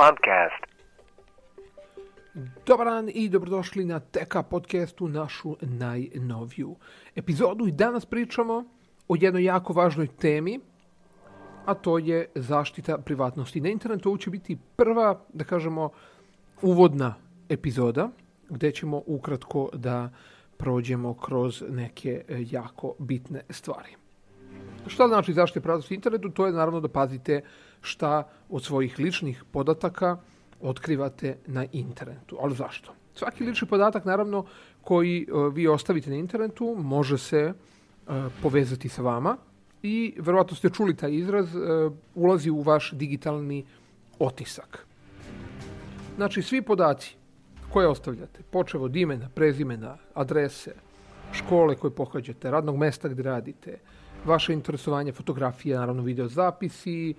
Podcast. Dobar dan i dobrodošli na TK podcastu, našu najnoviju epizodu. I danas pričamo o jednoj jako važnoj temi, a to je zaštita privatnosti na internetu. Ovo će biti prva, da kažemo, uvodna epizoda, gde ćemo ukratko da prođemo kroz neke e, jako bitne stvari. Šta znači zaštita privatnosti na internetu? To je naravno da pazite šta od svojih ličnih podataka otkrivate na internetu. Ali zašto? Svaki lični podatak, naravno, koji e, vi ostavite na internetu, može se e, povezati sa vama i verovatno ste čuli taj izraz, e, ulazi u vaš digitalni otisak. Znači, svi podaci koje ostavljate, počevo od imena, prezimena, adrese, škole koje pohađate, radnog mesta gde radite, vaše interesovanje, fotografije, naravno video zapisi,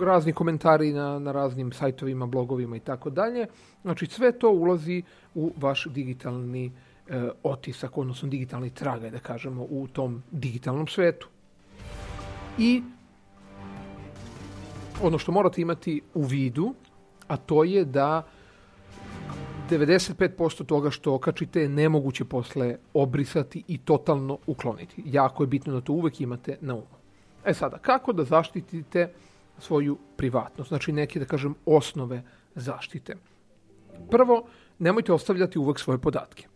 razni komentari na, na raznim sajtovima, blogovima i tako dalje. Znači sve to ulazi u vaš digitalni e, otisak, odnosno digitalni tragaj, da kažemo, u tom digitalnom svetu. I ono što morate imati u vidu, a to je da 95% toga što okačite je nemoguće posle obrisati i totalno ukloniti. Jako je bitno da to uvek imate na umu. E sada, kako da zaštitite svoju privatnost? Znači neke, da kažem, osnove zaštite. Prvo, nemojte ostavljati uvek svoje podatke.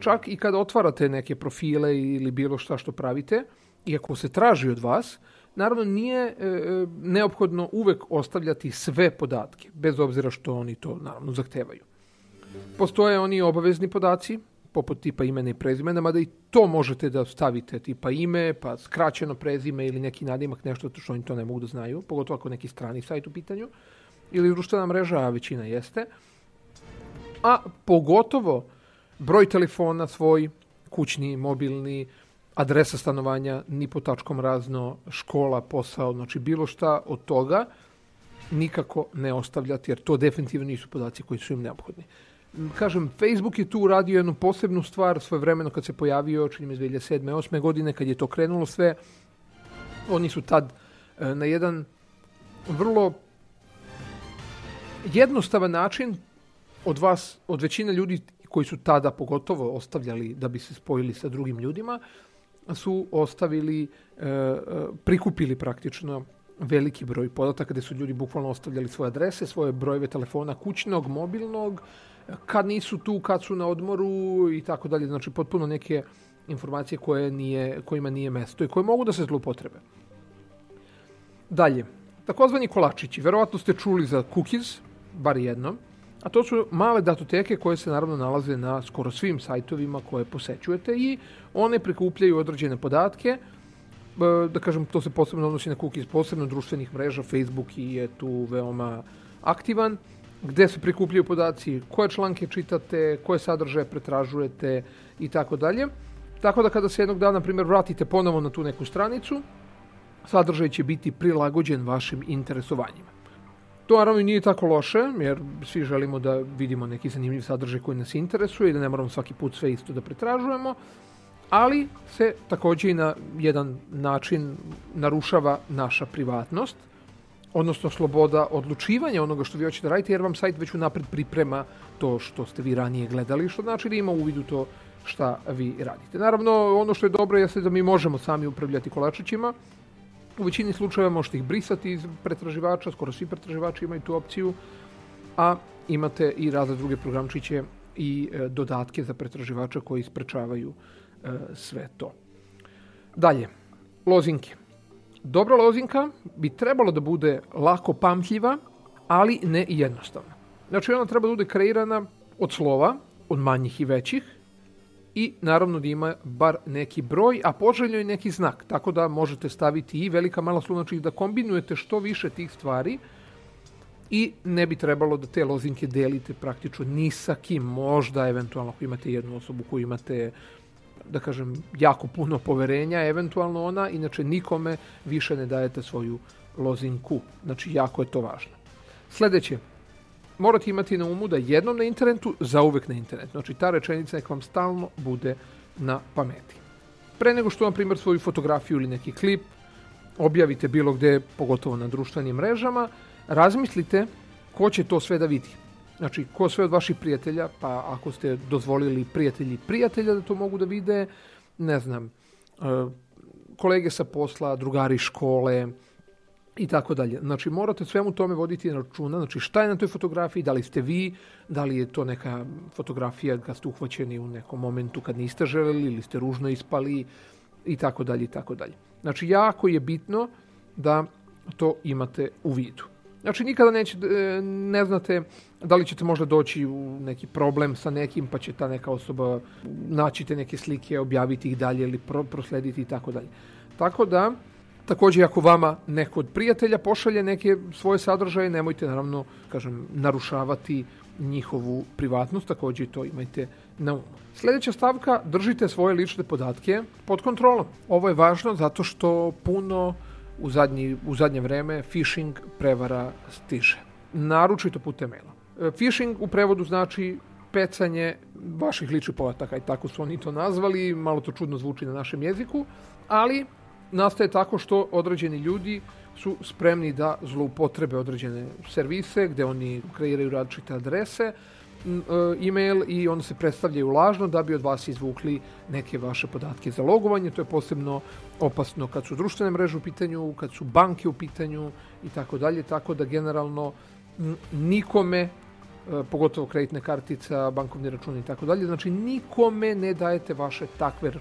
Čak i kada otvarate neke profile ili bilo šta što pravite, iako se traži od vas, naravno nije e, e neophodno uvek ostavljati sve podatke, bez obzira što oni to naravno zahtevaju. Postoje oni obavezni podaci, poput tipa imena i prezimena, mada i to možete da stavite, tipa ime, pa skraćeno prezime ili neki nadimak, nešto što oni to ne mogu da znaju, pogotovo ako neki strani sajt u pitanju, ili društvena mreža, a većina jeste. A pogotovo broj telefona svoj, kućni, mobilni, adresa stanovanja, ni po tačkom razno, škola, posao, znači bilo šta od toga nikako ne ostavljati, jer to definitivno nisu podaci koji su im neophodni kažem, Facebook je tu uradio jednu posebnu stvar svoje vremeno kad se pojavio, čini mi 2007. 8. godine, kad je to krenulo sve. Oni su tad e, na jedan vrlo jednostavan način od vas, od većine ljudi koji su tada pogotovo ostavljali da bi se spojili sa drugim ljudima, su ostavili, e, e, prikupili praktično veliki broj podataka gde su ljudi bukvalno ostavljali svoje adrese, svoje brojeve telefona kućnog, mobilnog, kad nisu tu, kad su na odmoru i tako dalje. Znači, potpuno neke informacije koje nije, kojima nije mesto i koje mogu da se zloupotrebe. Dalje, takozvani kolačići. Verovatno ste čuli za cookies, bar jednom, a to su male datoteke koje se naravno nalaze na skoro svim sajtovima koje posećujete i one prikupljaju određene podatke, e, da kažem, to se posebno odnosi na cookies, posebno društvenih mreža, Facebook je tu veoma aktivan, gde se prikupljaju podaci, koje članke čitate, koje sadržaje pretražujete i tako dalje. Tako da kada se jednog dana, na primjer, vratite ponovo na tu neku stranicu, sadržaj će biti prilagođen vašim interesovanjima. To naravno nije tako loše, jer svi želimo da vidimo neki zanimljiv sadržaj koji nas interesuje i da ne moramo svaki put sve isto da pretražujemo, ali se takođe i na jedan način narušava naša privatnost, odnosno sloboda odlučivanja onoga što vi hoćete da radite, jer vam sajt već unapred priprema to što ste vi ranije gledali, što znači da ima uvidu to šta vi radite. Naravno, ono što je dobro jeste da mi možemo sami upravljati kolačićima. U većini slučajeva možete ih brisati iz pretraživača, skoro svi pretraživači imaju tu opciju, a imate i razne druge programčiće i e, dodatke za pretraživača koji sprečavaju e, sve to. Dalje, lozinke. Dobra lozinka bi trebalo da bude lako pamtljiva, ali ne i jednostavna. Znači ona treba da bude kreirana od slova, od manjih i većih, i naravno da ima bar neki broj, a poželjno i neki znak, tako da možete staviti i velika mala slova, znači da kombinujete što više tih stvari i ne bi trebalo da te lozinke delite praktično ni sa kim, možda eventualno ako imate jednu osobu koju imate da kažem, jako puno poverenja, eventualno ona, inače nikome više ne dajete svoju lozinku. Znači, jako je to važno. Sledeće, morate imati na umu da jednom na internetu, zauvek na internetu. Znači, ta rečenica nek vam stalno bude na pameti. Pre nego što, na primjer, svoju fotografiju ili neki klip objavite bilo gde, pogotovo na društvenim mrežama, razmislite ko će to sve da vidi. Znači, ko sve od vaših prijatelja, pa ako ste dozvolili prijatelji prijatelja da to mogu da vide, ne znam, kolege sa posla, drugari škole, i tako dalje. Znači morate svemu tome voditi na računa, znači šta je na toj fotografiji, da li ste vi, da li je to neka fotografija kad ste uhvaćeni u nekom momentu kad niste želeli ili ste ružno ispali i tako dalje i tako dalje. Znači jako je bitno da to imate u vidu. Znači nikada neće, e, ne znate da li ćete možda doći u neki problem sa nekim pa će ta neka osoba naći te neke slike, objaviti ih dalje ili proslediti i tako dalje. Tako da Takođe, ako vama neko od prijatelja pošalje neke svoje sadržaje, nemojte naravno, kažem, narušavati njihovu privatnost, takođe to imajte na umu. Sledeća stavka, držite svoje lične podatke pod kontrolom. Ovo je važno zato što puno u, zadnji, u zadnje vreme phishing prevara stiže. Naručito putem maila. E, phishing u prevodu znači pecanje vaših ličnih podataka i tako su oni to nazvali, malo to čudno zvuči na našem jeziku, ali nastaje tako što određeni ljudi su spremni da zloupotrebe određene servise gde oni kreiraju različite adrese, e-mail i onda se predstavljaju lažno da bi od vas izvukli neke vaše podatke za logovanje. To je posebno opasno kad su društvene mreže u pitanju, kad su banke u pitanju i tako dalje, tako da generalno nikome E, pogotovo kreditne kartica, bankovni računi i tako dalje. Znači nikome ne dajete vaše takve e,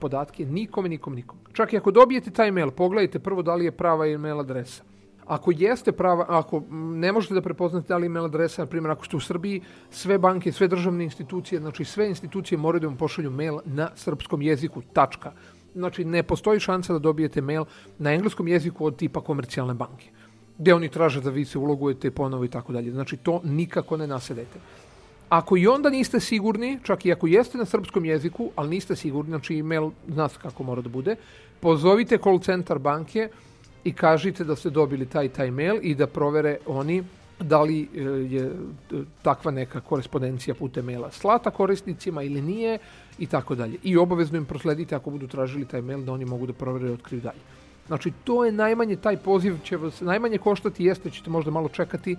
podatke, nikome, nikome, nikome. Čak i ako dobijete taj mail, pogledajte prvo da li je prava email adresa. Ako jeste prava, ako ne možete da prepoznate da li email adresa, na primjer ako ste u Srbiji, sve banke, sve državne institucije, znači sve institucije moraju da vam pošalju mail na srpskom jeziku, tačka. Znači ne postoji šansa da dobijete mail na engleskom jeziku od tipa komercijalne banke gde oni traže da vi se ulogujete ponovo i tako dalje. Znači to nikako ne nasedete. Ako i onda niste sigurni, čak i ako jeste na srpskom jeziku, ali niste sigurni, znači email zna se kako mora da bude, pozovite call centar banke i kažite da ste dobili taj taj mail i da provere oni da li e, je e, takva neka korespondencija putem maila slata korisnicima ili nije i tako dalje. I obavezno im prosledite ako budu tražili taj mail da oni mogu da provere i otkriju dalje. Znači, to je najmanje, taj poziv će vas najmanje koštati, jeste, ćete možda malo čekati,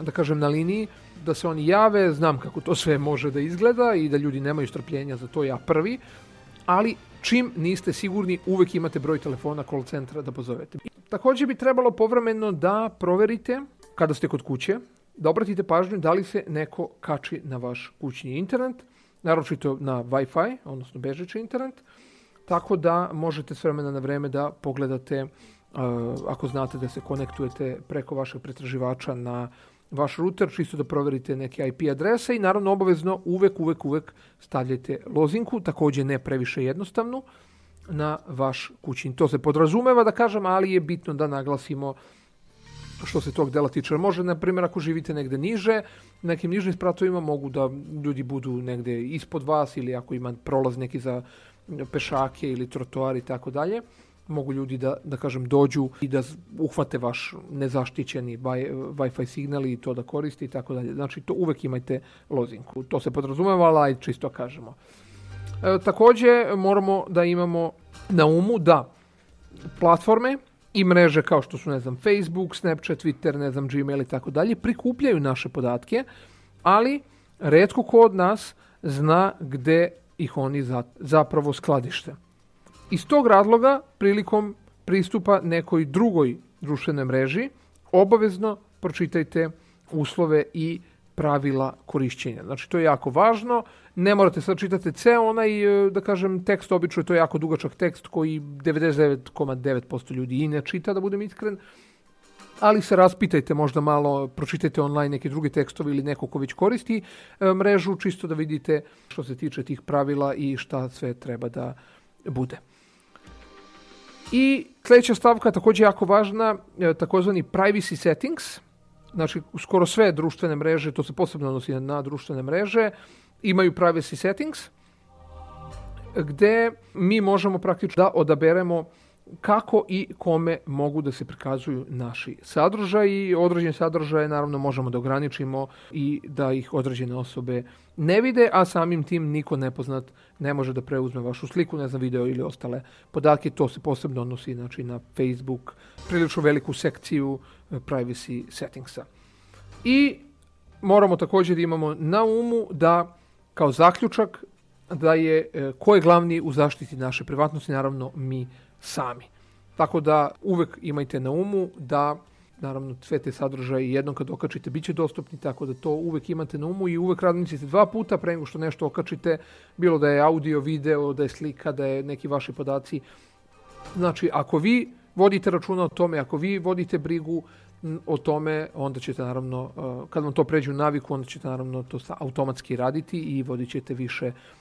da kažem, na liniji, da se oni jave, znam kako to sve može da izgleda i da ljudi nemaju strpljenja za to ja prvi, ali čim niste sigurni, uvek imate broj telefona call centra da pozovete. Takođe bi trebalo povremeno da proverite, kada ste kod kuće, da obratite pažnju da li se neko kači na vaš kućni internet, naročito na Wi-Fi, odnosno bežeći internet, tako da možete s vremena na vreme da pogledate uh, ako znate da se konektujete preko vašeg pretraživača na vaš router, čisto da proverite neke IP adrese i naravno obavezno uvek, uvek, uvek stavljajte lozinku, takođe ne previše jednostavnu, na vaš kućin. To se podrazumeva da kažem, ali je bitno da naglasimo što se tog dela tiče. Može, na primjer, ako živite negde niže, nekim nižnim spratovima mogu da ljudi budu negde ispod vas ili ako ima prolaz neki za pešake ili trotoari i tako dalje, mogu ljudi da, da kažem, dođu i da uhvate vaš nezaštićeni Wi-Fi signal i to da koriste i tako dalje. Znači, to uvek imajte lozinku. To se podrazumeva, ali čisto kažemo. E, takođe, moramo da imamo na umu da platforme i mreže kao što su, ne znam, Facebook, Snapchat, Twitter, ne znam, Gmail i tako dalje, prikupljaju naše podatke, ali redko ko od nas zna gde ih oni zapravo skladište. Iz tog razloga, prilikom pristupa nekoj drugoj društvenoj mreži, obavezno pročitajte uslove i pravila korišćenja. Znači, to je jako važno. Ne morate sad čitati ceo onaj, e, da kažem, tekst, obično je to jako dugačak tekst koji 99,9% ljudi i ne čita, da budem iskren ali se raspitajte možda malo, pročitajte online neke druge tekstove ili neko ko već koristi e, mrežu, čisto da vidite što se tiče tih pravila i šta sve treba da bude. I sledeća stavka takođe jako važna, e, takozvani privacy settings, znači skoro sve društvene mreže, to se posebno odnosi na društvene mreže, imaju privacy settings, gde mi možemo praktično da odaberemo kako i kome mogu da se prikazuju naši sadržaji. Određene sadržaje naravno možemo da ograničimo i da ih određene osobe ne vide, a samim tim niko nepoznat ne može da preuzme vašu sliku, ne znam, video ili ostale podatke. To se posebno odnosi znači, na Facebook, prilično veliku sekciju eh, privacy settingsa. I moramo također da imamo na umu da kao zaključak da je e, ko je glavni u zaštiti naše privatnosti, naravno mi sami. Tako da uvek imajte na umu da naravno sve te sadržaje jednom kad okačite bit će dostupni, tako da to uvek imate na umu i uvek razmislite dva puta pre nego što nešto okačite, bilo da je audio, video, da je slika, da je neki vaši podaci. Znači, ako vi vodite računa o tome, ako vi vodite brigu o tome, onda ćete naravno, kad vam to pređe u naviku, onda ćete naravno to automatski raditi i vodit ćete više računa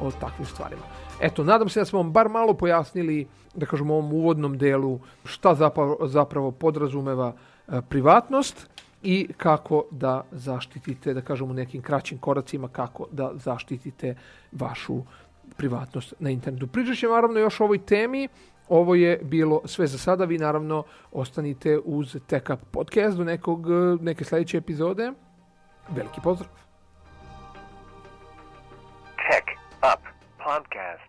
o takvim stvarima. Eto, nadam se da smo vam bar malo pojasnili, da kažemo ovom uvodnom delu, šta zapravo, zapravo podrazumeva e, privatnost i kako da zaštitite, da kažemo nekim kraćim koracima, kako da zaštitite vašu privatnost na internetu. Pričat ćemo naravno još o ovoj temi, ovo je bilo sve za sada, vi naravno ostanite uz Tech Up podcast do nekog, neke sljedeće epizode. Veliki pozdrav! Podcast.